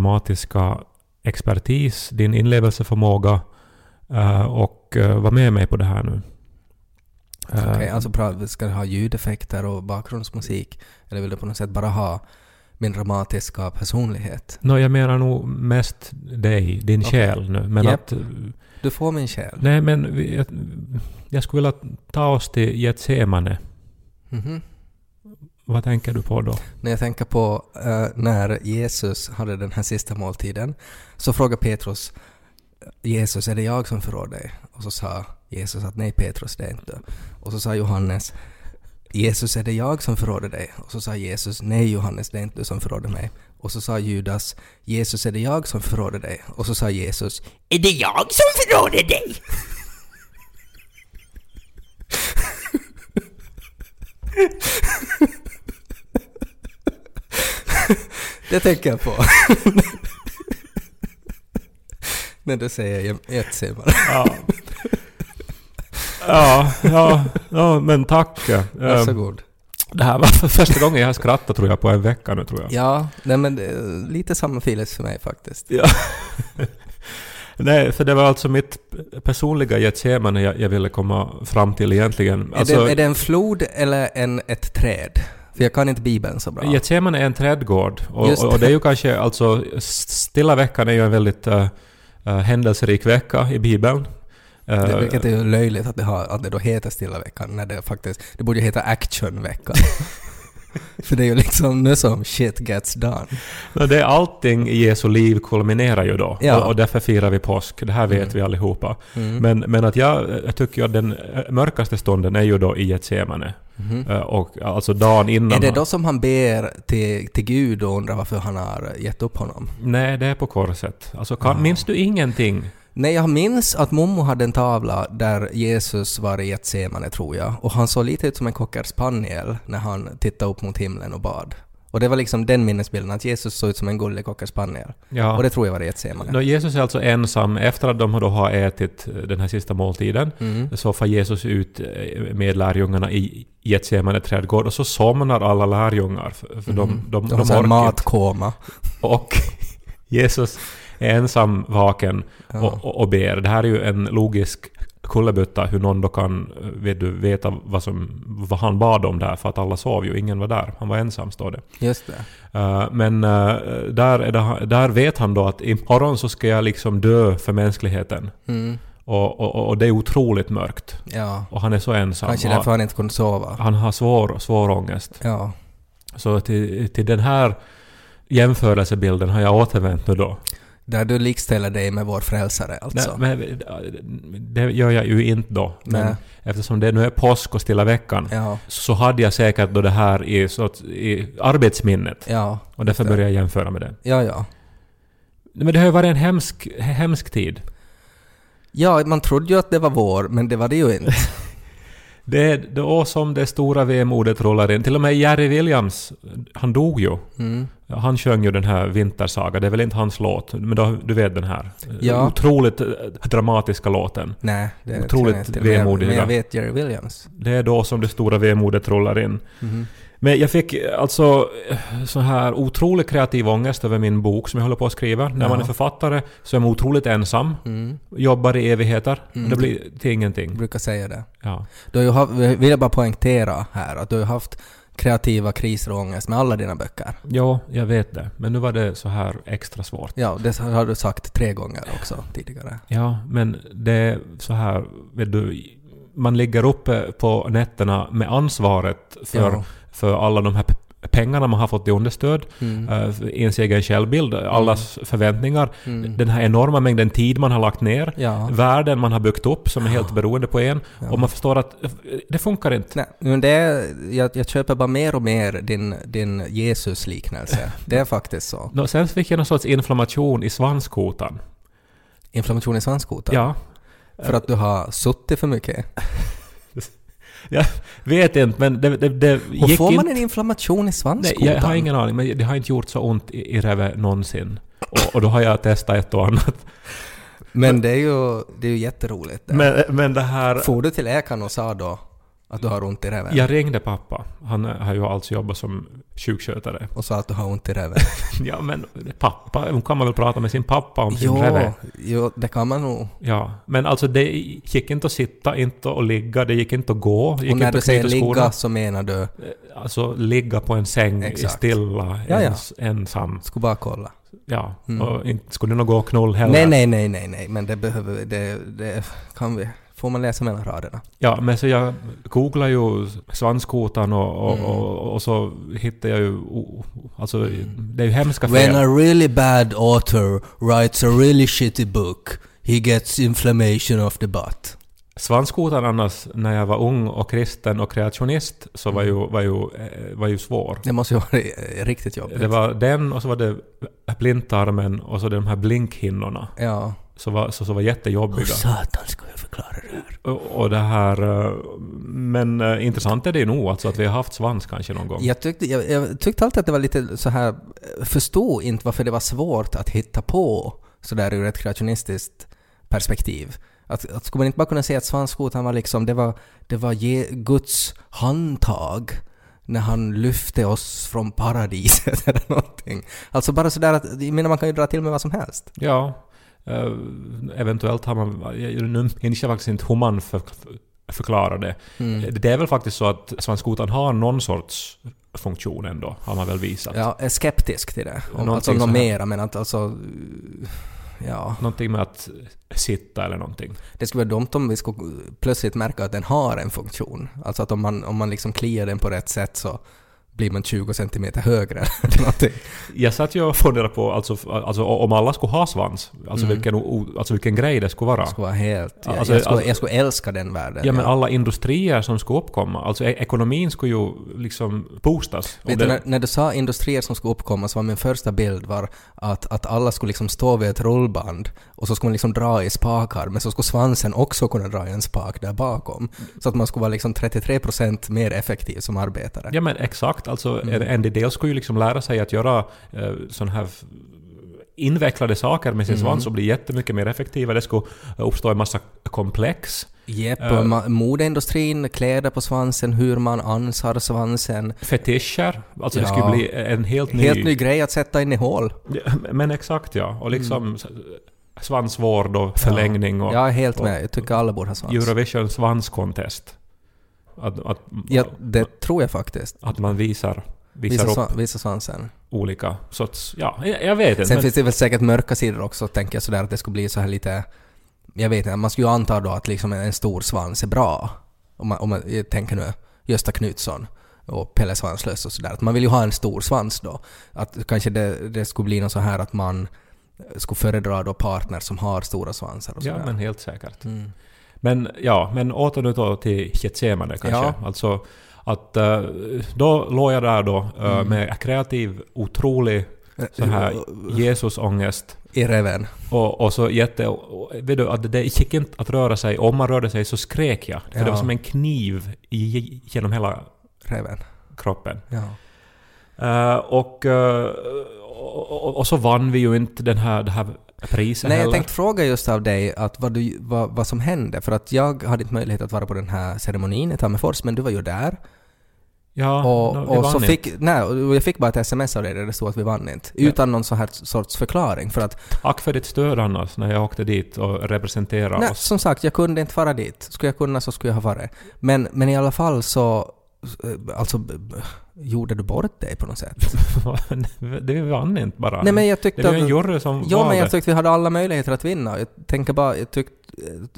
dramatiska expertis, din inlevelseförmåga eh, och eh, vara med mig på det här nu. Eh, Okej, alltså bra, ska du ha ljudeffekter och bakgrundsmusik? Eller vill du på något sätt bara ha min dramatiska personlighet? Nå, jag menar nog mest dig, din Okej. själ nu. Men Japp. att... Du får min själ. Nej, men jag, jag skulle vilja ta oss till Getsemane. Mhm. Vad tänker du på då? När jag tänker på eh, när Jesus hade den här sista måltiden så frågade Petrus Jesus, är det jag som förrår dig? Och så sa Jesus att nej Petrus, det är inte du. Och så sa Johannes Jesus, är det jag som förråder dig? Och så sa Jesus nej Johannes, det är inte du som förråder mig. Och så sa Judas Jesus, är det jag som förråder dig? Och så sa Jesus är det jag som förråder dig? Det tänker jag på. När du säger Getsemane. Ja. ja, ja, ja, men tack. Eh, Varsågod. Det här var första gången jag har skrattat tror jag på en vecka nu tror jag. Ja, nej men lite samma feelings för mig faktiskt. Ja. Nej, för det var alltså mitt personliga Getsemane jag, jag ville komma fram till egentligen. Alltså, är, det, är det en flod eller en, ett träd? För jag kan inte Bibeln så bra. Getsemane är en trädgård och, Just och, det är ju kanske alltså stilla veckan är ju en väldigt uh, uh, händelserik vecka i Bibeln. Det, vilket är ju löjligt att det, har, att det då heter Stilla veckan när det faktiskt... Det borde ju heta Actionveckan. För det är ju liksom nu som shit gets done. no, det är allting i Jesu liv kulminerar ju då Ja. och, och därför firar vi påsk. Det här vet Mm. vi allihopa. Mm. Men, men att jag, jag tycker att den mörkaste stunden är ju då i Getsemane. Uh, och alltså dagen innan... Är det då som han ber till, till Gud och undrar varför han har gett upp honom? Nej, det är på korset. Alltså, kan, Ah. minns du ingenting? Nej, jag minns att Momo hade en tavla där Jesus var i Getsemane, tror jag. Och han såg lite ut som en cocker spaniel när han tittade upp mot himlen och bad. Och det var liksom den minnesbilden, att Jesus såg ut som en gullig cocker spaniel. Ja. Och det tror jag var i Getsemane. Nå, Jesus är alltså ensam. Efter att de då har ätit eh, den här sista måltiden Mm. så får Jesus ut eh, med lärjungarna i Getsemane trädgård och så somnar alla lärjungar. För, för de, Mm. de, De har de, orkar inte. matkoma. Och Jesus är ensam vaken Ja. och, och, ber. Det här är ju en logisk kullerbytta hur någon då kan vet du, veta vad, som, vad han bad om där för att alla sov ju, ingen var där. Han var ensam står det. Just det. Uh, men uh, där, är det, där vet han då att imorgon så ska jag liksom dö för mänskligheten. Mm. Och, och, och det är otroligt mörkt. Ja. Och han är så ensam. Kanske därför han inte kunde sova. Han har svår, svår ångest. Ja. Så till, till den här jämförelsebilden har jag återvänt nu då. Där du likställer dig med vår frälsare alltså. Nej, men, det gör jag ju inte då. Men Nej. eftersom det nu är påsk och stilla veckan Ja. så hade jag säkert då det här i, sorts, i arbetsminnet. Ja. Och därför började jag jämföra med det. Ja, ja. Men det har ju varit en hemsk, hemsk tid. Ja, man trodde ju att det var vår, men det var det ju inte. Det är då som det stora vemodet rullar in. Till och med Jerry Williams, han dog ju. Mm. Han sjöng ju den här Vintersaga, det är väl inte hans låt, men då, du vet den här. Ja. Otroligt eh, dramatiska låten. Nej, det Otroligt vemodiga. Men jag vet Jerry Williams. Det är då som det stora vemodet rullar in. Mhm. Men jag fick eh, alltså eh, så här otroligt kreativ ångest över min bok som jag håller på att skriva. När man är författare så är man otroligt ensam, Mm. jobbar i evigheter. Mm. Det blir till ingenting. Jag brukar säga det. Ja. Du har ju haft, vill jag bara poängtera här, att du har haft kreativa kriser och ångest med alla dina böcker. ja, jag vet det. Men nu var det så här extra svårt. Ja, det har du sagt tre gånger också tidigare. Ja, men det är så här, vet du, man ligger uppe på nätterna med ansvaret för, Ja. För alla de här pengarna man har fått i understöd, Mm. uh, ens egen självbild, allas förväntningar, Mm. den här enorma mängden tid man har lagt ner, Ja. världen man har byggt upp som är helt beroende på en, Ja. och man förstår att eh, det funkar inte. Nej, men det är, jag, jag köper bara mer och mer din, din Jesus-liknelse. Det är faktiskt så. Nå, sen fick jag någon sorts inflammation i svanskotan. Inflammation i svanskotan. Ja. För att du har suttit för mycket. Jag vet inte, men det, det, det gick får man inte... en inflammation i Nej, svanskotan? jag har ingen aning, men det har inte gjort så ont i, i revet någonsin. Och, och då har jag testat ett och annat. Men det är ju, det är ju jätteroligt. Det. Men, men det här... For du till läkaren och sa då Att du har ont i reven? Jag ringde pappa. Han har ju alltså jobbat som sjukskötare. Och sa att du har ont i reven? Ja, men pappa, hon kan man väl prata med sin pappa om sin jo, reve? jo, det kan man nog. Ja, men alltså det gick inte att sitta, inte att ligga, det gick inte att gå, det gick Och när inte du säger ligga så menar du... Alltså ligga på en säng Exakt. stilla, Ja, ja. ens, ensam. Skulle bara kolla. Ja, Mm. och inte skulle det nog gå och knull heller. Nej, nej, nej, nej, nej, men det behöver... Det, det kan vi... Får man läsa mellan raderna? Ja, men så jag googlade ju svanskotan och, och, Mm. och, och så hittade jag ju... Alltså, det är ju hemska When fel. a really bad author writes a really shitty book, he gets inflammation of the butt. Svanskotan annars, när jag var ung och kristen och kreationist, så var ju, var ju, eh, var ju svår. Det måste ju vara eh, riktigt jobbigt. Det var den och så var det blindtarmen och så de här blinkhinnorna. Ja. Så var, så, så var jättejobbiga. satan ska jag förklara det här? Och, och det här... eh, Men eh, intressant är det nog alltså att vi har haft svans kanske någon gång. Jag tyckte, jag, jag tyckte alltid att det var lite så här... Förstod inte varför det var svårt att hitta på sådär ur ett kreationistiskt perspektiv. Att, att skulle man inte bara kunna säga att svanskotan var liksom, det var, det var ge, Guds handtag när han lyfte oss från paradiset eller någonting. Alltså bara sådär att, jag menar man kan ju dra till med vad som helst. Ja. Eh, eventuellt har man... Nu minns jag faktiskt inte hur man för, förklarar det. Mm. Det är väl faktiskt så att svanskotan har någon sorts funktion ändå, har man väl visat. Jag är skeptisk till det. Om, alltså så något mera, men att alltså... Ja. Någonting med att sitta eller någonting. Det skulle vara dumt om vi skulle plötsligt märka att den har en funktion. Alltså att om man, om man liksom kliar den på rätt sätt så blir man 20 centimeter högre eller någonting. Jag satt ju och funderade på alltså, alltså, om alla skulle ha svans, alltså, Mm. vilken, alltså vilken grej det skulle vara. Det skulle vara helt... Jag, Alltså, jag, skulle, alltså- jag skulle älska den världen. Ja men alla industrier som skulle uppkomma, alltså e- ekonomin skulle ju liksom boostas. Vet du, det- när, när du sa industrier som skulle uppkomma så var min första bild var att, att alla skulle liksom stå vid ett rullband och så skulle man liksom dra i spakar men så skulle svansen också kunna dra i en spak där bakom. Så att man skulle vara liksom 33% mer effektiv som arbetare. Ja men exakt, alltså Mm. en del skulle ju liksom lära sig att göra eh, sådana här invecklade saker med sin Mm. svans och bli jättemycket mer effektiva. Det skulle eh, uppstå en massa komplex. Jepp, Eh. och ma- modeindustrin, kläder på svansen, hur man ansar svansen. Fetischer, alltså det Ja. skulle bli en helt ny... Helt ny grej att sätta in i hål. Ja, Men exakt ja, och liksom s- svansvård och förlängning och Jag är helt med. Jag tycker alla borde ha svans. Eurovision svanskontest. Att, att, Ja, det tror jag faktiskt. att man visar, visar Visa, upp svan, visa svansen. olika sorts... Ja, jag, vet inte. Sen men- finns det väl säkert mörka sidor också, tänker jag sådär att det skulle bli så här lite... Jag vet inte, man skulle ju anta då att liksom en stor svans är bra. Om man, om man tänker nu Gösta Knutsson och Pelle Svanslös och sådär. Att man vill ju ha en stor svans då. Att kanske det, det skulle bli något så här att man skulle föredra då partner som har stora svansar och Ja, sådär. men helt säkert. Mm. Men ja, men åter nu då till Getsemane kanske. Ja. Alltså att eh, då låg jag där då eh, Mm. med kreativ, otrolig så här Jesusångest. I reven. Och, och så jätte... Och, vet du, att det gick inte att röra sig. Om man rörde sig så skrek jag. För Ja. det var som en kniv i, genom hela Reven. kroppen. Ja. Eh, och, eh, och, och, och så vann vi ju inte den här, det här priset Nej, jag heller. tänkte fråga just av dig att vad, du, vad, vad som hände. För att jag hade inte möjlighet att vara på den här ceremonin i Tammerfors, men du var ju där. Ja, Och, no, och så fick, nej, och jag fick bara ett sms av dig där det stod att vi vann inte. Utan någon sån här sorts förklaring. För att, Tack för ditt stöd annars när jag åkte dit och representerade nej, oss. som sagt, jag kunde inte fara dit. Skulle jag kunna så skulle jag ha varit. Men, men i alla fall så, alltså, b- b- gjorde du bort dig på något sätt? det vann inte bara. nej, men jag tyckte det var en jury som Ja, men jag tyckte vi hade alla möjligheter att vinna. Jag tänker bara, jag tyckte...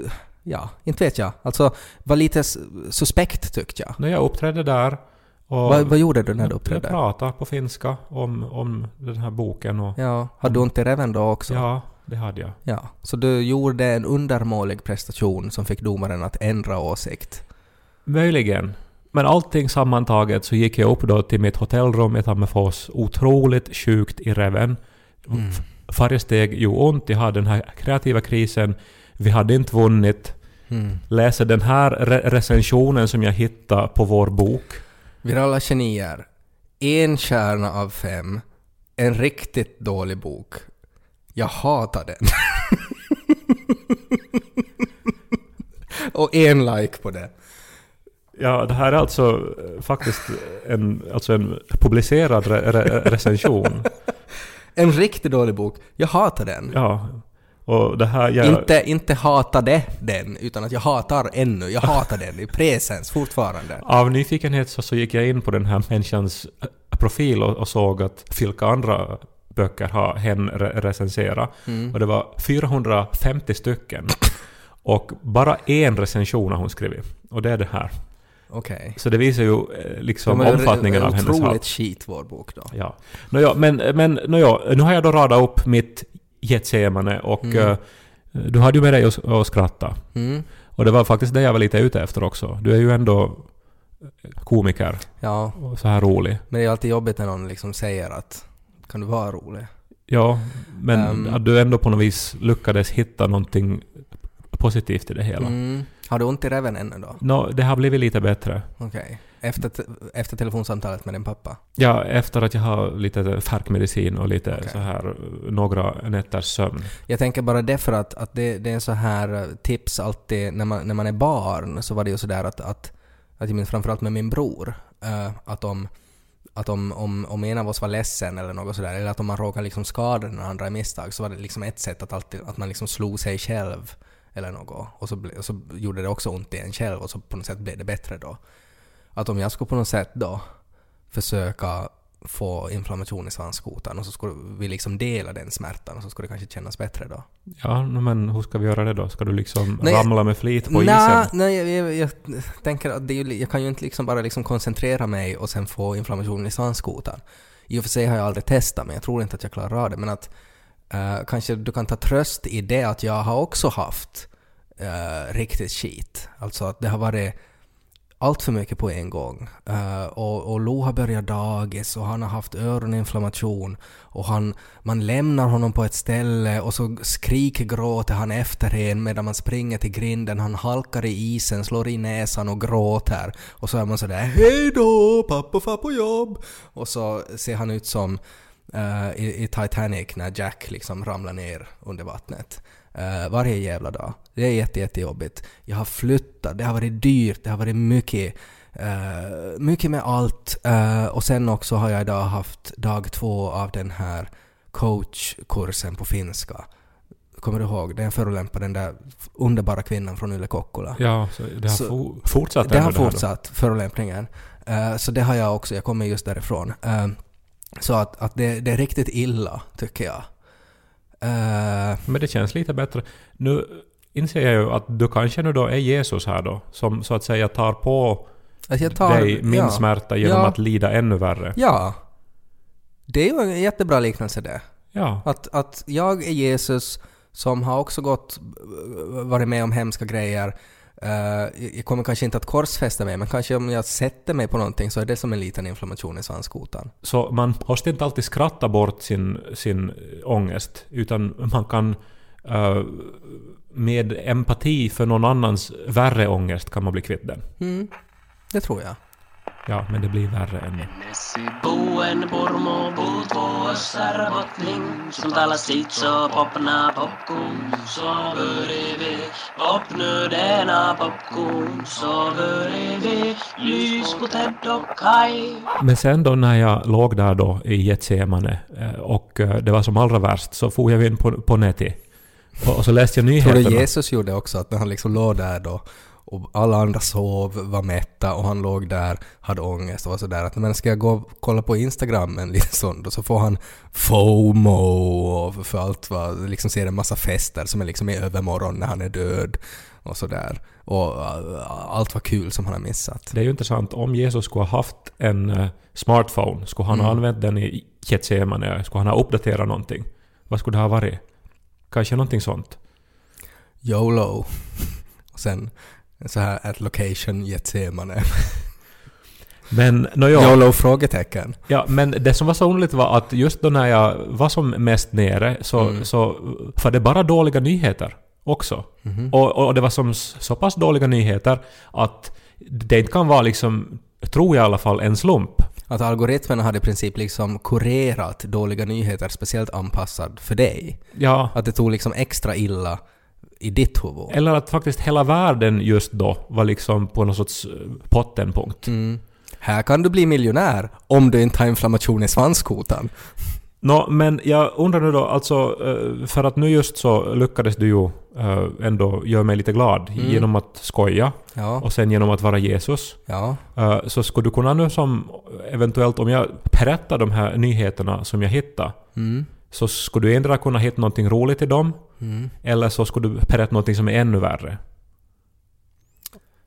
eh, Ja, inte vet jag. Alltså, var lite suspekt tyckte jag. När jag uppträdde där Vad, vad gjorde du när du jag uppträdde? pratade på finska om, om den här boken och Ja, hade du ont i reven då också? ja, det hade jag. Ja, så du gjorde en undermålig prestation som fick domaren att ändra åsikt. Möjligen. Men allting sammantaget så gick jag upp då till mitt hotellrum i Tammerfors, otroligt sjukt i reven. Mm. Varje steg gjorde ont, jag hade den här kreativa krisen, vi hade inte vunnit. Mm. Läser den här re- recensionen som jag hittade på vår bok. Virala genier. En stjärna av fem. En riktigt dålig bok. Jag hatar den. Och en like på det. Ja, det här är alltså eh, faktiskt en, alltså en publicerad re re recension. En riktigt dålig bok. Jag hatar den. Ja. Och det här... Jag, Inte, inte hatade den, utan att jag hatar ännu. Jag hatar den i presens fortfarande. Av nyfikenhet så, så gick jag in på den här människans profil och, och såg att vilka andra böcker har hen re recenserat. Mm. Och det var 450 stycken. Och bara en recension har hon skrivit. Och det är det här. Okej. Så det visar ju eh, liksom är omfattningen av hennes. Otroligt skit, vår bok då. Ja. Nåja, men, men nåja, nu har jag då radat upp mitt Getsemane och Mm. eh, du hade ju med dig att, att skratta. Mm. Och det var faktiskt det jag var lite ute efter också. Du är ju ändå komiker Ja, och så här rolig. men det är alltid jobbigt när någon liksom säger att kan du vara rolig? Ja, men Ehm. att du ändå på något vis lyckades hitta någonting positivt i det hela. Mm. Har du ont i reven ännu då? Nå, det har blivit lite bättre. Okej. Efter, te- efter telefonsamtalet med din pappa? Ja, efter att jag har lite färkmedicin och lite Okej. så här några nätters sömn. Jag tänker bara det för att, att det, det är så här eh, tips alltid när man, när man är barn så var det ju sådär att, att, att jag minns framförallt med min bror eh, att om att om, om, om en av oss var ledsen eller något sådär, eller att om man råkar liksom skada den andra i misstag, så var det liksom ett sätt att, alltid, att man liksom slog sig själv eller något. Och så, och så gjorde det också ont i en själv och så på något sätt blev det bättre då. Att om jag skulle på något sätt då försöka få inflammation i svanskotan och så skulle vi liksom dela den smärtan och så skulle det kanske kännas bättre då. Ja, men hur ska vi göra det då? Ska du liksom Nej, ramla med flit på Nja, isen? nej, jag, jag, jag tänker att det är, jag kan ju inte liksom bara liksom koncentrera mig och sen få inflammation i svanskotan. I och för sig har jag aldrig testat, men jag tror inte att jag klarar av det. Men att Uh, kanske du kan ta tröst i det att jag har också haft uh, riktigt skit. Alltså att det har varit allt för mycket på en gång. Uh, och, och Lo har börjat dagis och han har haft öroninflammation och han, man lämnar honom på ett ställe och så skriker gråter han efter en medan man springer till grinden. Han halkar i isen, slår i näsan och gråter. Och så är man sådär ”Hej då, pappa far på jobb” och så ser han ut som eh, i, i Titanic när Jack liksom ramlar ner under vattnet. Eh, varje jävla dag. Det är jätte, jättejobbigt. Jag har flyttat, det har varit dyrt, det har varit mycket, eh, mycket med allt. Eh, och sen också har jag idag haft dag två av den här coachkursen på finska. Kommer du ihåg? Den förolämpade den där underbara kvinnan från Yle Kokkola. Ja, så det har Så- fo- fortsatt Det har fortsatt, förolämpningen. Eh, så det har jag också, jag kommer just därifrån. Så att, att det, det är riktigt illa, tycker jag. Eh, Men det känns lite bättre. Nu inser jag ju att du kanske nu då är Jesus här då, som så att säga tar på jag tar, dig min ja. smärta genom Ja. att lida ännu värre. Ja. Det är ju en jättebra liknelse det. Ja. Att, att jag är Jesus som har också gått, varit med om hemska grejer. Eh, jag kommer kanske inte att korsfästa mig, men kanske om jag sätter mig på någonting så är det som en liten inflammation i svanskotan. Så man måste inte alltid skratta bort sin, sin ångest, utan man kan eh, med empati för någon annans värre ångest kan man bli kvitt den. Mm. Det tror jag. Ja, men det blir värre ännu. Men sen då när jag låg där då i Getsemane eh, och eh, det var som allra värst så for jag in på, på nätet. Och, och så läste jag Tror nyheterna. du Jesus gjorde också att när han liksom låg där då och alla andra sov, var mätta och han låg där, hade ångest och var sådär att men ska jag gå och kolla på Instagram en liten stund och så får han FOMO och för allt vad, liksom ser en massa fester som är liksom i övermorgon när han är död och sådär. Och uh, allt var kul som han har missat. Det är ju intressant, om Jesus skulle ha haft en eh, smartphone, skulle han ha Mm. använt den i Getsemane? Skulle han ha uppdaterat någonting? Vad skulle det ha varit? Kanske någonting sånt? YOLO. Och sen så här at location Getsemane. Men nåja, YOLO? Frågetecken. ja, men det som var så underligt var att just då när jag var som mest nere så, Mm. så var det bara dåliga nyheter också. Mhm. Och, och det var som så pass dåliga nyheter att det inte kan vara liksom, tror jag i alla fall, en slump. Att algoritmerna hade i princip liksom kurerat dåliga nyheter speciellt anpassad för dig. Ja, Att det tog liksom extra illa i ditt huvud. Eller att faktiskt hela världen just då var liksom på någon sorts eh, pottenpunkt. Mm. Här kan du bli miljonär om du inte har inflammation i svanskotan. Nå, men jag undrar nu då, alltså, eh, för att nu just så lyckades du ju eh, ändå göra mig lite glad Mm. genom att skoja Ja, och sen genom att vara Jesus. ja. Eh, Så skulle du kunna nu som eventuellt om jag berättar de här nyheterna som jag hittade Mm. Så skulle du ändå kunna hitta någonting roligt i dem Mm. eller så skulle du berätta någonting som är ännu värre.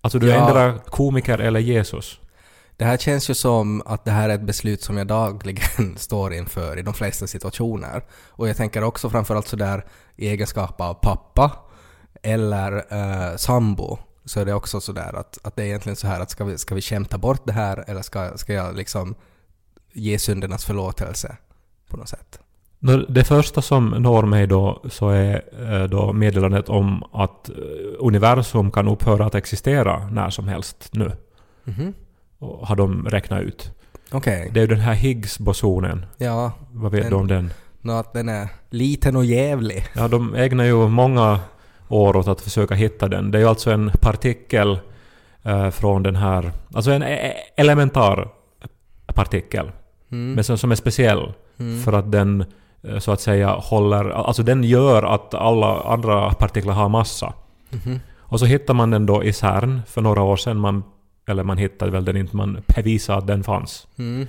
Alltså du Ja. ändå komiker eller Jesus. Det här känns ju som att det här är ett beslut som jag dagligen står inför i de flesta situationer. Och jag tänker också framförallt sådär i egenskap av pappa eller eh, sambo så är det också sådär att, att det är egentligen så här att ska vi, ska vi kämpa bort det här eller ska, ska jag liksom ge syndernas förlåtelse på något sätt? Det första som når mig då så är eh, då meddelandet om att eh, universum kan upphöra att existera när som helst nu. Mhm. Och har de räknat ut. Okej. Det är ju den här Higgs-bosonen. Ja, Vad vet Den- du om den? nå att den är liten och jävlig. Ja, de ägnar ju många år åt att försöka hitta den. Det är ju alltså en partikel eh, från den här... Alltså en e- elementar partikel. Mm. Men som, som är speciell. Mm. För att den så att säga håller... Alltså den gör att alla andra partiklar har massa. Mhm. Och så hittar man den då i CERN för några år sedan. Man, eller man hittade väl den inte, man bevisade att den fanns. Mm.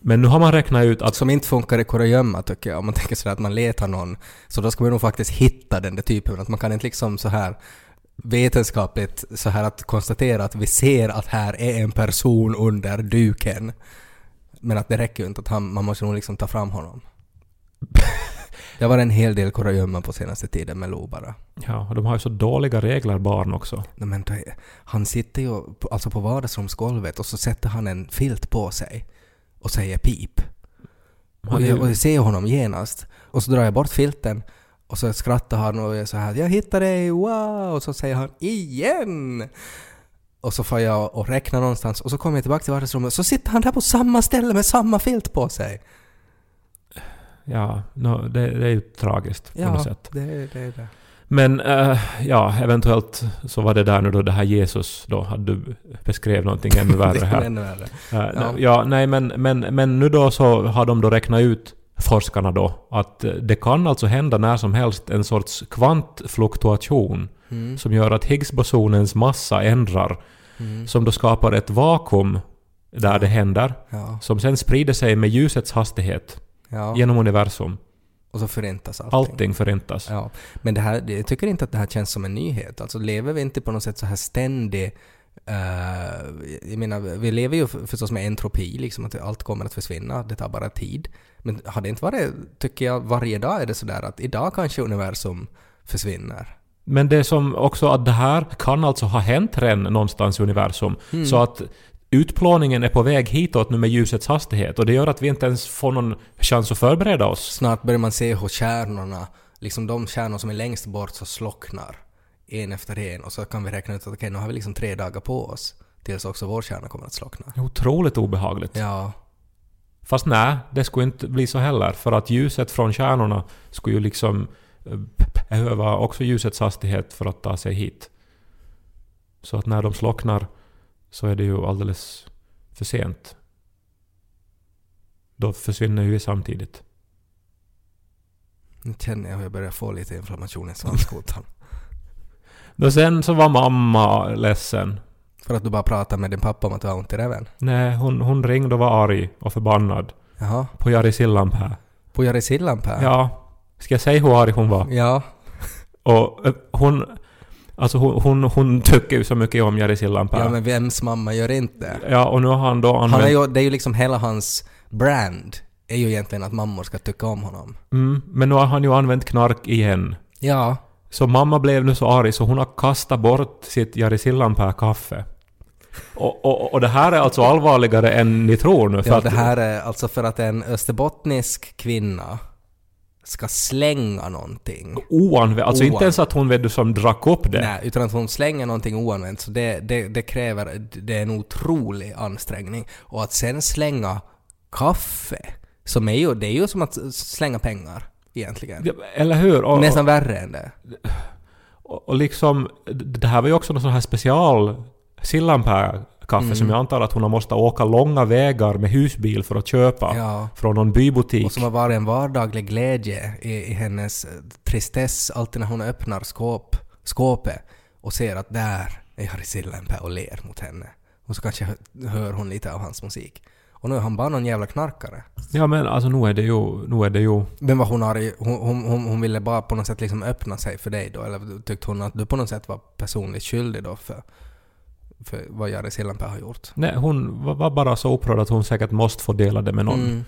Men nu har man räknat ut att... Som inte funkar i kurragömma tycker jag. Om man tänker sådär att man letar någon. Så då ska man nog faktiskt hitta den där typen. Att man kan inte liksom så här vetenskapligt så här att konstatera att vi ser att här är en person under duken. Men att det räcker ju inte. Att han, man måste nog liksom ta fram honom. Det var en hel del kurragömma på senaste tiden med Lo bara. Ja, och de har ju så dåliga regler barn också. Nej, men han sitter ju alltså på vardagsrumsgolvet och så sätter han en filt på sig och säger pip. Och jag, och jag ser honom genast. Och så drar jag bort filten och så skrattar han och är så här ”Jag hittade dig, wow!” och så säger han ”Igen!” Och så får jag och räkna någonstans och så kommer jag tillbaka till vardagsrummet och så sitter han där på samma ställe med samma filt på sig. Ja, no, det, det är ju tragiskt på något sätt. det det. Är det. Men eh, ja, eventuellt så var det där nu då det här Jesus då, hade du beskrev någonting ännu värre här. ännu värre. Eh, Ja. ja. nej men, men, men nu då så har de då räknat ut, forskarna då, att eh, det kan alltså hända när som helst en sorts kvantfluktuation Mm. som gör att Higgsbosonens massa ändrar, Mm. som då skapar ett vakuum där Ja. det händer, Ja, som sen sprider sig med ljusets hastighet ja. genom universum. Och så förintas allting. Allting förintas. Ja, men det här, jag tycker inte att det här känns som en nyhet. Alltså lever vi inte på något sätt så här ständig... eh, jag menar, vi lever ju för- förstås med entropi, liksom att allt kommer att försvinna, det tar bara tid. Men har det inte varit, tycker jag, varje dag är det sådär att idag kanske universum försvinner. Men det är som också att det här kan alltså ha hänt redan någonstans i universum. Mm. Så att utplåningen är på väg hitåt nu med ljusets hastighet och det gör att vi inte ens får någon chans att förbereda oss. Snart börjar man se hur stjärnorna, liksom de stjärnor som är längst bort så slocknar en efter en och så kan vi räkna ut att okej, nu har vi liksom tre dagar på oss tills också vår stjärna kommer att slockna. Otroligt obehagligt. Ja, Fast nej, det skulle inte bli så heller. För att ljuset från stjärnorna skulle ju liksom eh, behöva också ljusets hastighet för att ta sig hit. Så att när de slocknar så är det ju alldeles för sent. Då försvinner ju vi samtidigt. nu känner jag hur jag börjar få lite inflammation i svanskotan. Då sen så var mamma ledsen. För att du bara pratar med din pappa om att du har ont i räven? Nej, hon, hon ringde och var arg och förbannad. Jaha. På Jari Sillanpää. På Jari Sillanpää? Ja. Ska jag säga hur arg hon var? Ja. Och eh, hon... Alltså hon, hon, hon tycker ju så mycket om Jari Sillanpää. Ja, men vems mamma gör inte? Ja, och nu har han då använt... Han är ju, det är ju liksom hela hans brand är ju egentligen att mammor ska tycka om honom. mm, men nu har han ju använt knark igen. Ja. Så mamma blev nu så arg så hon har kastat bort sitt Jari Sillanpää-kaffe. Och, och, och det här är alltså allvarligare än ni tror nu. Ja, det här är alltså för att en österbottnisk kvinna ska slänga någonting. Oanvänt. Alltså inte Oan- ens att hon vet du som drack upp det. Nej, utan att hon slänger någonting oanvänt. Så det, det, det kräver, det är en otrolig ansträngning. Och att sen slänga kaffe, som är ju, det är ju som att slänga pengar egentligen. Eller hur? Och, Nästan värre än det. Och, och liksom, det här var ju också någon sån här special Sillanpää-kaffe Mm. som jag antar att hon har måste åka långa vägar med husbil för att köpa Ja. från någon bybutik. Och som har varit en vardaglig glädje i, i hennes eh, tristess alltid när hon öppnar skåp, skåpet och ser att där är Jari Sillanpää och ler mot henne. Och så kanske hö- hör hon lite av hans musik. Och nu är han bara någon jävla knarkare. Ja men alltså nu är det ju... Nu är det ju Men var hon arg? Hon, hon, hon, hon ville bara på något sätt liksom öppna sig för dig då? Eller tyckte hon att du på något sätt var personligt skyldig då för, för vad Jari Sillanpää har gjort? nej, hon var- bara så upprörd att hon säkert måste få dela det med någon. Mm.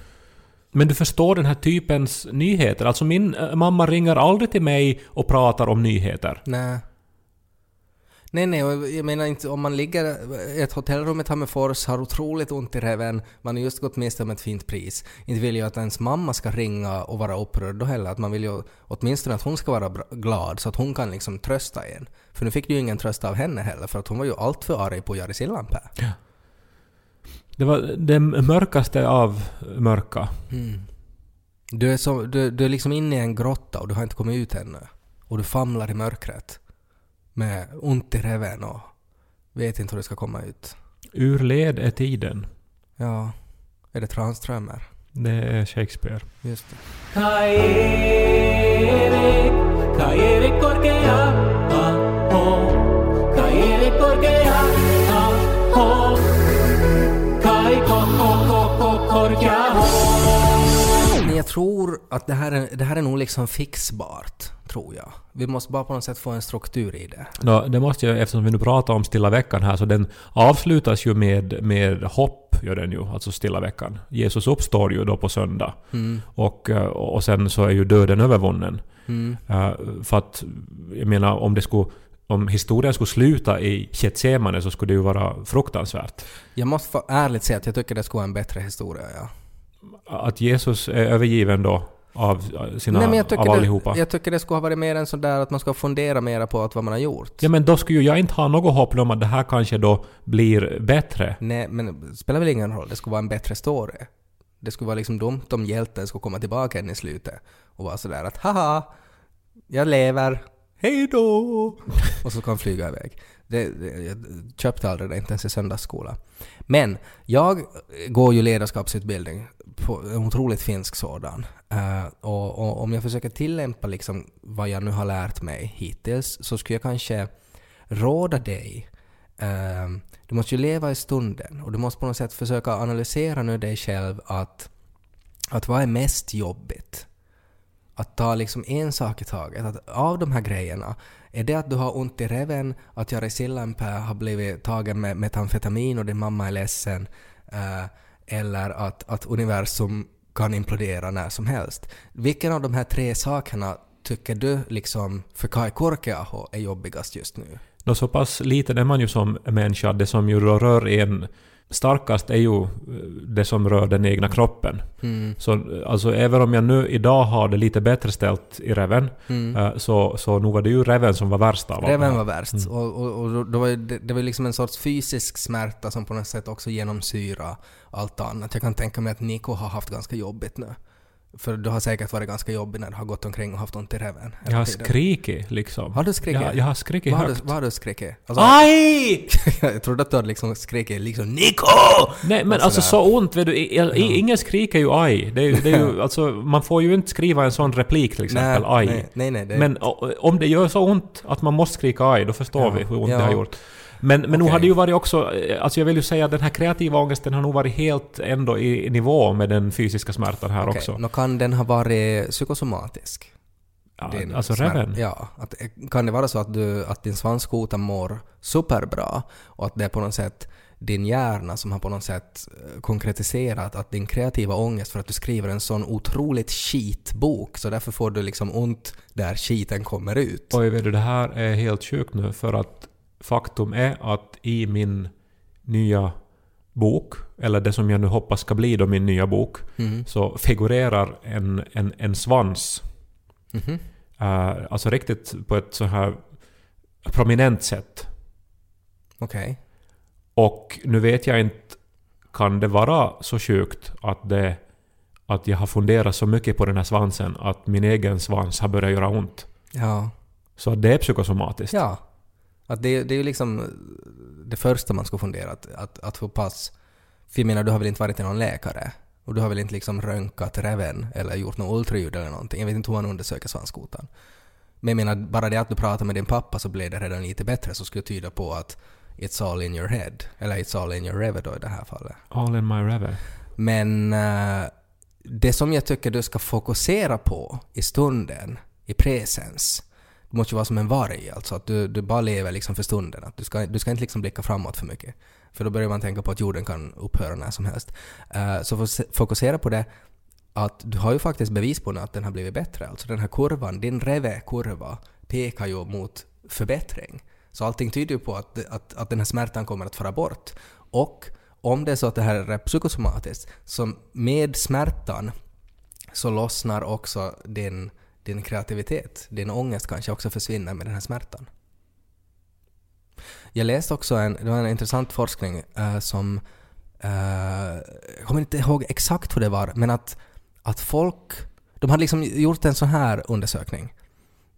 Men du förstår den här typens nyheter. Alltså min äh, mamma ringer aldrig till mig och pratar om nyheter. Nej. Nej, nej, jag menar inte om man ligger i ett hotellrum i Tammerfors, har otroligt ont i räven, man har just gått miste om ett fint pris. Inte vill ju att ens mamma ska ringa och vara upprörd då heller, att man vill ju åtminstone att hon ska vara glad så att hon kan liksom trösta en. För nu fick du ju ingen tröst av henne heller, för att hon var ju alltför arg på Jari Sillanpää. Det var det mörkaste av mörka. Mm. Du, är så, du, du är liksom inne i en grotta och du har inte kommit ut ännu. Och du famlar i mörkret. Med ont i räven och vet inte hur du ska komma ut. Ur led är tiden. Ja, är det Tranströmer? Det är Shakespeare. Just det. Jag tror att det här, är, det här är nog liksom fixbart, tror jag. Vi måste bara på något sätt få en struktur i det. Nå, det måste jag, eftersom vi nu pratar om Stilla veckan här, så den avslutas ju med, med hopp, gör den ju, alltså Stilla veckan. Jesus uppstår ju då på söndag. Mm. Och, eh, och sen så är ju döden övervunnen. Mm. Eh, för att, jag menar, om det skulle om historien skulle sluta i Getsemane så skulle det ju vara fruktansvärt. Jag måste få ärligt säga att jag tycker det skulle vara en bättre historia, ja. Att Jesus är övergiven då av sina, Nej, men jag tycker, av allihopa. det, jag tycker det skulle ha varit mer än sådär att man ska fundera mera på att vad man har gjort. Ja men då skulle ju jag inte ha något hopp om att det här kanske då blir bättre. Nej, men det spelar väl ingen roll. Det skulle vara en bättre story. Det skulle vara liksom dumt om hjälten skulle komma tillbaka in i slutet och vara sådär att haha, jag lever, hej då! och så kan han flyga iväg. Det, det, jag köpte aldrig det, inte ens i söndagsskola. Men jag går ju ledarskapsutbildning, på en otroligt finsk sådan. Uh, och, och om jag försöker tillämpa liksom vad jag nu har lärt mig hittills så skulle jag kanske råda dig uh, du måste ju leva i stunden och du måste på något sätt försöka analysera nu dig själv att, att vad är mest jobbigt? Att ta liksom en sak i taget. Att av de här grejerna, är det att du har ont i reven, att Jari Sillanpää har blivit tagen med metamfetamin och din mamma är ledsen, eh, eller att, att universum kan implodera när som helst. Vilken av de här tre sakerna tycker du liksom för Kai Korkeaho är jobbigast just nu? Nå, så pass liten är man ju som människa. Det som ju rör en starkast är ju eh, det som rör den egna kroppen. Mm. Så eh, alltså även om jag nu idag har det lite bättre ställt i räven, Mm. eh, så, så nog var det ju räven som var värst av här. var värst. Och, och, och då- var det, det var liksom en sorts fysisk smärta som på något sätt också genomsyra allt annat. Jag kan tänka mig att Nico har haft ganska jobbigt nu. För du har säkert varit ganska jobbig när du har gått omkring och haft ont i räven. Jag har tiden. skrikit liksom. Har du skrikit? Jag, jag har skrikit Vad har, du, högt. vad har du skrikit? Alltså, Aj! jag trodde att du hade liksom skrikit liksom Nico! Nej men Och alltså sådär. så ont vet du. I, i, ingen skriker ju aj. Det är, ju- det är ju, alltså, man får ju inte skriva en sån replik till exempel, nej, aj. nej, nej, nej, det, Men o- om det gör så ont att man måste skrika aj, då förstår Ja, vi hur ont ja. det har gjort. Men, men nog Okej. har det ju varit också, alltså jag vill ju säga att den här kreativa ångesten har nog varit helt ändå i nivå med den fysiska smärtan här Okej, också. Nå kan den ha varit psykosomatisk? Ja, din alltså smär- räven. Ja. Att, kan det vara så att, du, att din svanskota mår superbra och att det är på något sätt din hjärna som har på något sätt eh, konkretiserat att din kreativa ångest för att du skriver en sån otroligt skitbok så därför får du liksom ont där skiten kommer ut. Oj, vet du, det här är helt sjukt nu för att faktum är att i min nya bok, eller det som jag nu hoppas ska bli då min nya bok, Mhm. så figurerar en, en, en svans. Mhm. eh, alltså riktigt på ett så här prominent sätt. Okej. Och nu vet jag inte, kan det vara så sjukt att, det, att jag har funderat så mycket på den här svansen att min egen svans har börjat göra ont? Ja. Så det är psykosomatiskt. Ja. Att det, det är ju liksom det första man ska fundera, att, att, att få pass. För jag menar, du har väl inte varit till någon läkare? Och du har väl inte liksom röntgat reven eller gjort något ultraljud eller någonting? Jag vet inte hur man undersöker svanskotan. Men jag menar, bara det att du pratar med din pappa så blev det redan lite bättre så skulle tyda på att it's all in your head. Eller it's all in your rever då i det här fallet. All in my river. Men eh, det som jag tycker du ska fokusera på i stunden, i presens, du måste ju vara som en varg, alltså att du, du bara lever liksom för stunden. Att du, ska, du ska inte liksom blicka framåt för mycket. För då börjar man tänka på att jorden kan upphöra när som helst. Uh, så fokusera på det att du har ju faktiskt bevis på nu att den har blivit bättre. Alltså den här kurvan, din reve-kurva, pekar ju mot förbättring. Så allting tyder ju på att, att, att den här smärtan kommer att fara bort. Och om det är så att det här är psykosomatiskt, så med smärtan så lossnar också din, din kreativitet. Din ångest kanske också försvinner med den här smärtan. Jag läste också en, det var en intressant forskning eh, som, eh, jag kommer inte ihåg exakt hur det var, men att, att folk, de hade liksom gjort en sån här undersökning.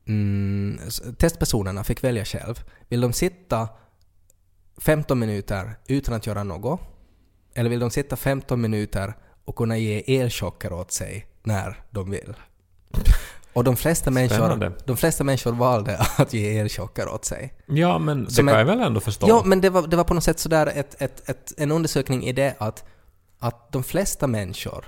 Mm, testpersonerna fick välja själv. Vill de sitta 15 minuter utan att göra något? Eller vill de sitta 15 minuter och kunna ge elchocker åt sig när de vill? Och de flesta, människor, Spännande. de flesta människor valde att ge elchocker åt sig. Ja, men det Som kan en- jag väl ändå förstå. Ja, men det var, det var på något sätt sådär ett, ett, ett, en undersökning i det att, att de flesta människor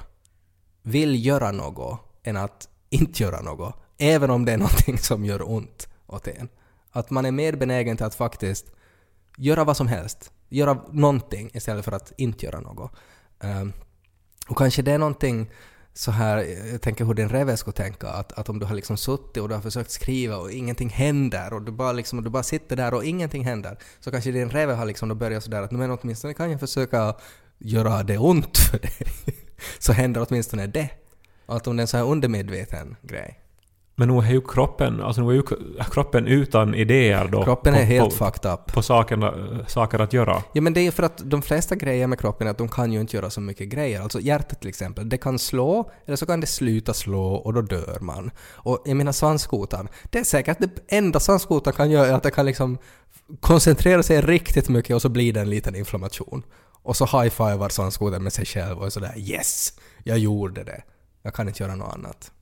vill göra något än att inte göra något, även om det är någonting som gör ont åt en. Att man är mer benägen till att faktiskt göra vad som helst, göra någonting istället för att inte göra något. Ehm, och kanske det är någonting så här, jag tänker hur din reve skulle tänka, att, att om du har liksom suttit och du har försökt skriva och ingenting händer och du bara, liksom, du bara sitter där och ingenting händer, så kanske din reve har liksom börjat sådär att men åtminstone kan jag försöka göra det ont för dig. så händer åtminstone det. Och att om det är en sån här undermedveten grej. Men nu är ju kroppen, alltså nu är ju kroppen utan idéer då. Kroppen är på, helt på, fucked up. på sakerna, saker att göra. Ja men det är för att de flesta grejer med kroppen är att de kan ju inte göra så mycket grejer. Alltså hjärtat till exempel, det kan slå eller så kan det sluta slå och då dör man. Och jag menar svanskotan, det är säkert det enda svanskotan kan göra är att det kan liksom koncentrera sig riktigt mycket och så blir det en liten inflammation. Och så high-fivar svanskotan med sig själv och är sådär yes, jag gjorde det. Jag kan inte göra något annat.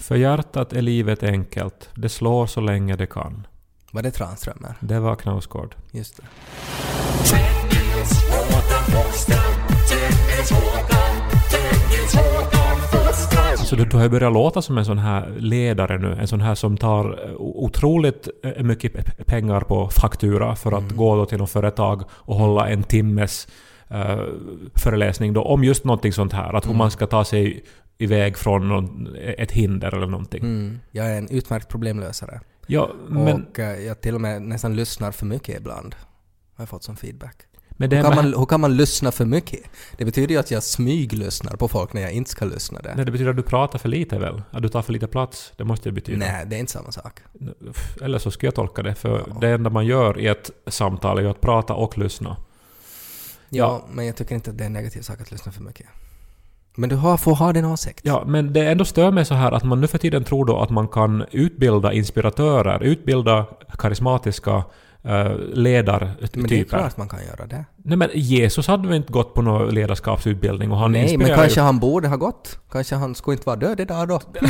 För hjärtat är livet enkelt. Det slår så länge det kan. Var det Tranströmer? Det var Knausgård. Just det. Så du, du har ju börjat låta som en sån här ledare nu. En sån här som tar eh, otroligt eh, mycket pe- pengar på faktura för att gå då till något företag och hålla en timmes eh, föreläsning då om just någonting sånt här. Att hur man ska ta sig iväg från någon, ett hinder eller någonting. Mm. Jag är en utmärkt problemlösare. Ja, men, Och eh, jag till och med nästan lyssnar för mycket ibland. Har jag fått som feedback. men Hur kan, man, hur kan man lyssna för mycket? Det betyder ju att jag smyglyssnar på folk när jag inte ska lyssna där. nej, det betyder att du pratar för lite väl? Att du tar för lite plats? Det måste det betyda. Nej, det är inte samma sak. Eller så skulle jag tolka det. För Ja. det enda man gör i ett samtal är ju att prata och lyssna. Ja, men jag tycker inte att det är en negativ sak att lyssna för mycket. Men du har, får ha din åsikt. Ja, men det ändå stör mig så här att man nu för tiden tror då att man kan utbilda inspiratörer, utbilda karismatiska uh, Men det är ledartyper. klart man kan göra det. Nej men Jesus hade väl inte gått på någon ledarskapsutbildning och han Nej, men kanske ju... han borde ha gått. Kanske han skulle inte vara död idag då.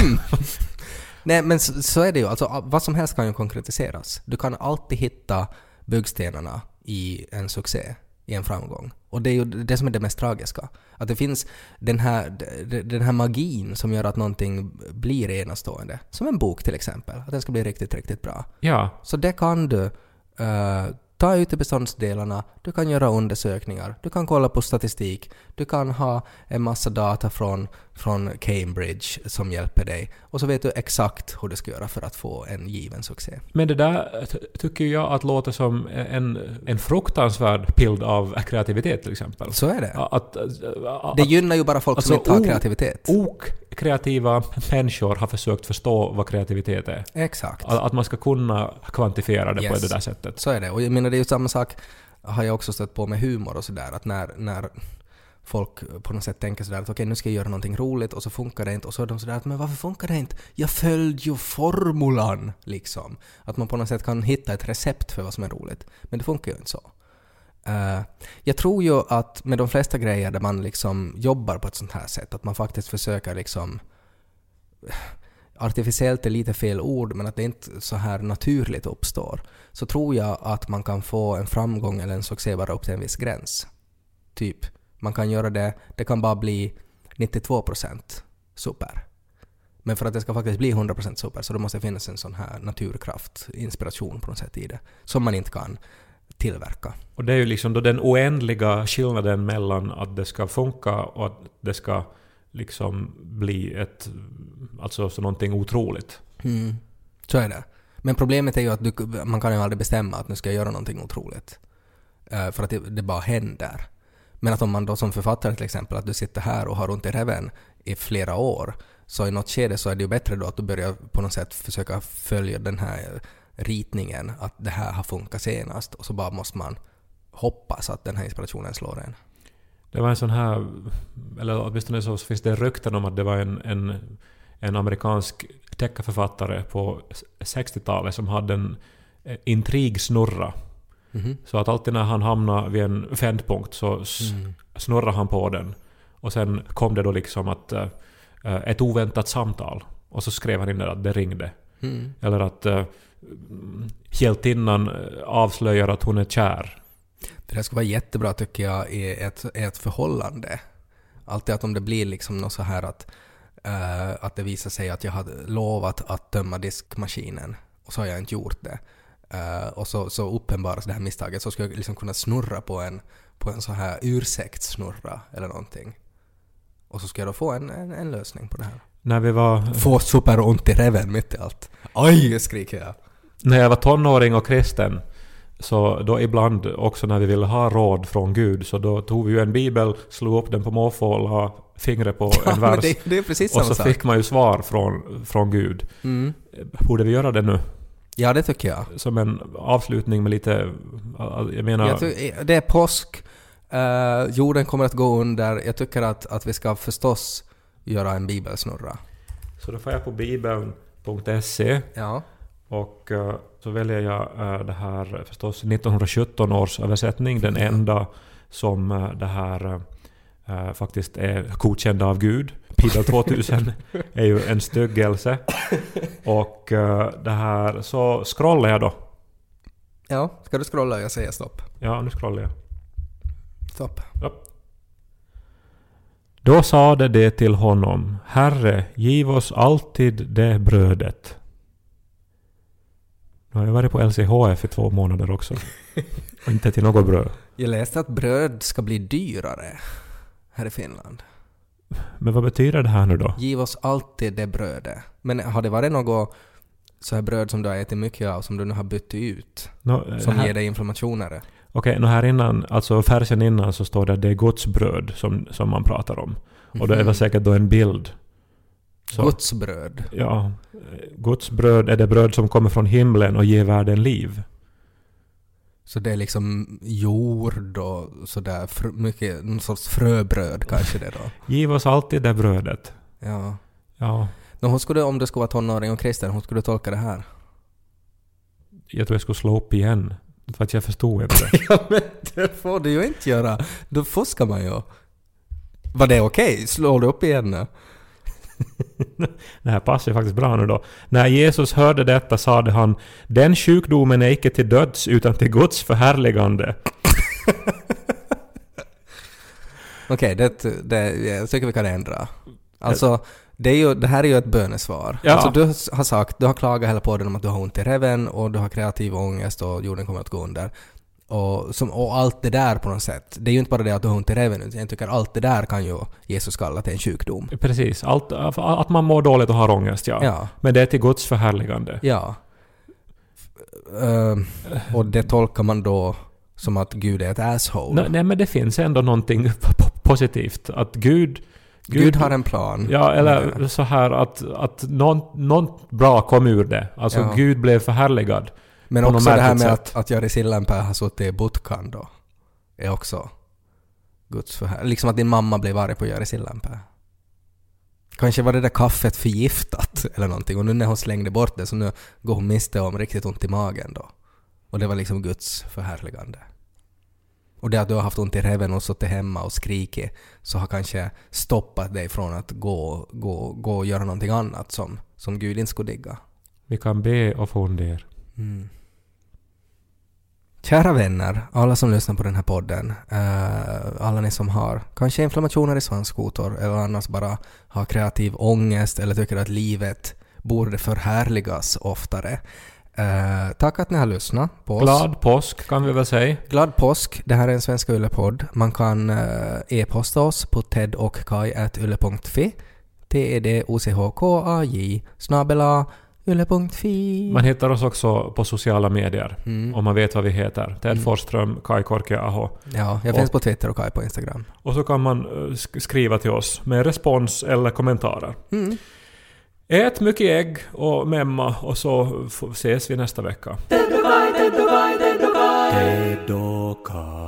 Nej, men så, så är det ju. Alltså, vad som helst kan ju konkretiseras. Du kan alltid hitta byggstenarna i en succé, i en framgång. Och det är ju det som är det mest tragiska. Att det finns den här, den här magin som gör att någonting blir enastående. Som en bok till exempel. Att den ska bli riktigt, riktigt bra. Ja, Så det kan du eh, ta ut beståndsdelarna, du kan göra undersökningar, du kan kolla på statistik, du kan ha en massa data från, från Cambridge som hjälper dig och så vet du exakt hur du ska göra för att få en given succé. men det där tycker jag att låter som en, en fruktansvärd bild av kreativitet till exempel. Så är det. Att, att, Det gynnar ju bara folk Alltså, som inte har kreativitet. okreativa människor har försökt förstå vad kreativitet är. Exakt. Att att man ska kunna kvantifiera det på Yes. det där sättet. Så är det. Och jag menar det är ju samma sak har jag också stött på med humor och sådär att när, när folk på något sätt tänker sådär att okej nu ska jag göra någonting roligt och så funkar det inte och så är de sådär att men varför funkar det inte? Jag följde ju formulan liksom. Att man på något sätt kan hitta ett recept för vad som är roligt. Men det funkar ju inte så. Uh, jag tror ju att med de flesta grejer där man liksom jobbar på ett sånt här sätt, att man faktiskt försöker liksom artificiellt är lite fel ord, men att det inte så här naturligt uppstår, så tror jag att man kan få en framgång eller en succé bara upp till en viss gräns. Typ, man kan göra det, det kan bara bli 92% super. Men för att det ska faktiskt bli 100% super så då måste det finnas en sån här naturkraft, inspiration på något sätt i det, som man inte kan tillverka. Och det är ju liksom då den oändliga skillnaden mellan att det ska funka och att det ska liksom bli ett... Alltså så någonting otroligt. Mm. Så är det. Men problemet är ju att du, man kan ju aldrig bestämma att nu ska jag göra någonting otroligt. Eh, för att det, det bara händer. Men att om man då som författare till exempel, att du sitter här och har ont i reven i flera år, så i något skede så är det ju bättre då att du börjar på något sätt försöka följa den här ritningen, att det här har funkat senast, och så bara måste man hoppas att den här inspirationen slår en. Det var en sån här... Eller åtminstone så finns det rykten om att det var en, en, en amerikansk deckarförfattare på 60-talet som hade en eh, intrigsnurra. Mhm. Så att alltid när han hamnade vid en vändpunkt så Mm. snurrade han på den. Och sen kom det då liksom att eh, eh, ett oväntat samtal. Och så skrev han in där att det ringde. Mm. Eller att uh, hjältinnan eh, avslöjar att hon är kär. Det där skulle vara jättebra tycker jag i ett, i ett förhållande. Alltid att om det blir liksom något så här att, eh, att det visar sig att jag hade lovat att tömma diskmaskinen och så har jag inte gjort det. Eh, och så, så uppenbaras det här misstaget så skulle jag liksom kunna snurra på en, på en så här ursäktssnurra eller någonting. Och så ska jag då få en, en, en lösning på det här. När vi var... Få superont i reven mitt i allt. Oj, skriker jag. När jag var tonåring och kristen, så då ibland också när vi ville ha råd från Gud, så då tog vi ju en bibel, slog upp den på måfå och la fingret på Ja, en vers. det, det och så sak. fick man ju svar från, från Gud. Mm. Borde vi göra det nu? Ja, det tycker jag. Som en avslutning med lite... Jag menar... Jag ty- det är påsk, eh, jorden kommer att gå under. Jag tycker att, att vi ska förstås göra en bibelsnurra. Så då får jag på bibeln.se Ja. Och eh, så väljer jag eh, det här förstås 1917 års översättning, den enda som eh, det här eh, faktiskt är godkänd av Gud. Bibel 2000 är ju en styggelse. Och eh, det här, så scrollar jag då. Ja, ska du scrolla jag säger stopp? Ja, nu scrollar jag. Stopp. Ja. Då sade det till honom, Herre, giv oss alltid det brödet. Nu har jag varit på LCHF i två månader också. Och inte till något bröd. Jag läste att bröd ska bli dyrare här i Finland. Men vad betyder det här nu då? Giv oss alltid det brödet. Men har det varit något så här bröd som du har ätit mycket av som du nu har bytt ut? Nå, Som här, ger dig inflammationer? Okej, nå här innan, alltså versen innan så står det att det är Guds bröd som, som man pratar om. Och det är väl säkert då en bild. Så, Guds bröd. Ja. Guds bröd är det bröd som kommer från himlen och ger världen liv. Så det är liksom jord och sådär, fr- mycket, någon sorts fröbröd kanske det då. Giv oss alltid det brödet. Ja. Ja, Nå, hon skulle, om du skulle vara tonåring och kristen, hon skulle tolka det här. jag tror jag skulle slå upp igen. För att jag förstod inte. ja men det får du ju inte göra. Då fuskar man ju. Var det okej? Slår du upp igen nu? Det här passar ju faktiskt bra nu då. När Jesus hörde detta sade han Den sjukdomen är icke till döds utan till Guds förhärligande. Okej, det, det, jag tycker vi kan ändra. Alltså, det, är ju, det här är ju ett bönesvar. Ja. Alltså, du har sagt, du har klagat hela podden om att du har ont i reven och du har kreativ ångest och jorden kommer att gå under. Och, som, och allt det där på något sätt. Det är ju inte bara det att du har ont i reven, utan jag tycker allt det där kan ju Jesus kalla till en sjukdom. Precis. Allt, att man mår dåligt och har ångest, ja. Ja. Men det är till Guds förhärligande. Ja. Ehm, och det tolkar man då som att Gud är ett asshole. Nej, nej, men det finns ändå någonting positivt. Att Gud... Gud, har en plan. Ja, eller så här att, att något, något bra kom ur det. Alltså Ja. Gud blev förhärligad. Men också det här med sätt. att, att Jari Sillanpää har suttit i Butkan då. Är också... Guds förhär... Liksom att din mamma blev arg på Jari Sillanpää. Kanske var det där kaffet förgiftat eller någonting och nu när hon slängde bort det så nu går hon miste om riktigt ont i magen då. Och det var liksom Guds förhärligande. Och det att du har haft ont i reven och suttit hemma och skrikit så har kanske stoppat dig från att gå, gå, gå och göra någonting annat som, som Gud inte skulle digga. Vi kan be och fundera. Mm. Kära vänner, alla som lyssnar på den här podden, eh, alla ni som har kanske inflammationer i svanskotor eller annars bara har kreativ ångest eller tycker att livet borde förhärligas oftare. Eh, tack att ni har lyssnat på oss. Glad påsk kan vi väl säga. Glad påsk. Det här är en Svenska Yle-podd. Man kan eh, e-posta oss på tedochkai.yle.fi T-E-D-O-C-H-K-A-J snabela yle.fi Man hittar oss också på sociala medier. Mm. Om man vet vad vi heter. Ted Forsström, Kai Korkeaho. Ja, jag Och- finns på Twitter och Kai på Instagram. Och så kan man eh, sk- skriva till oss med respons eller kommentarer. Mm. Ät mycket ägg och memma och så ses vi nästa vecka. Ted och Kai, Ted och Kai, Ted och Kai.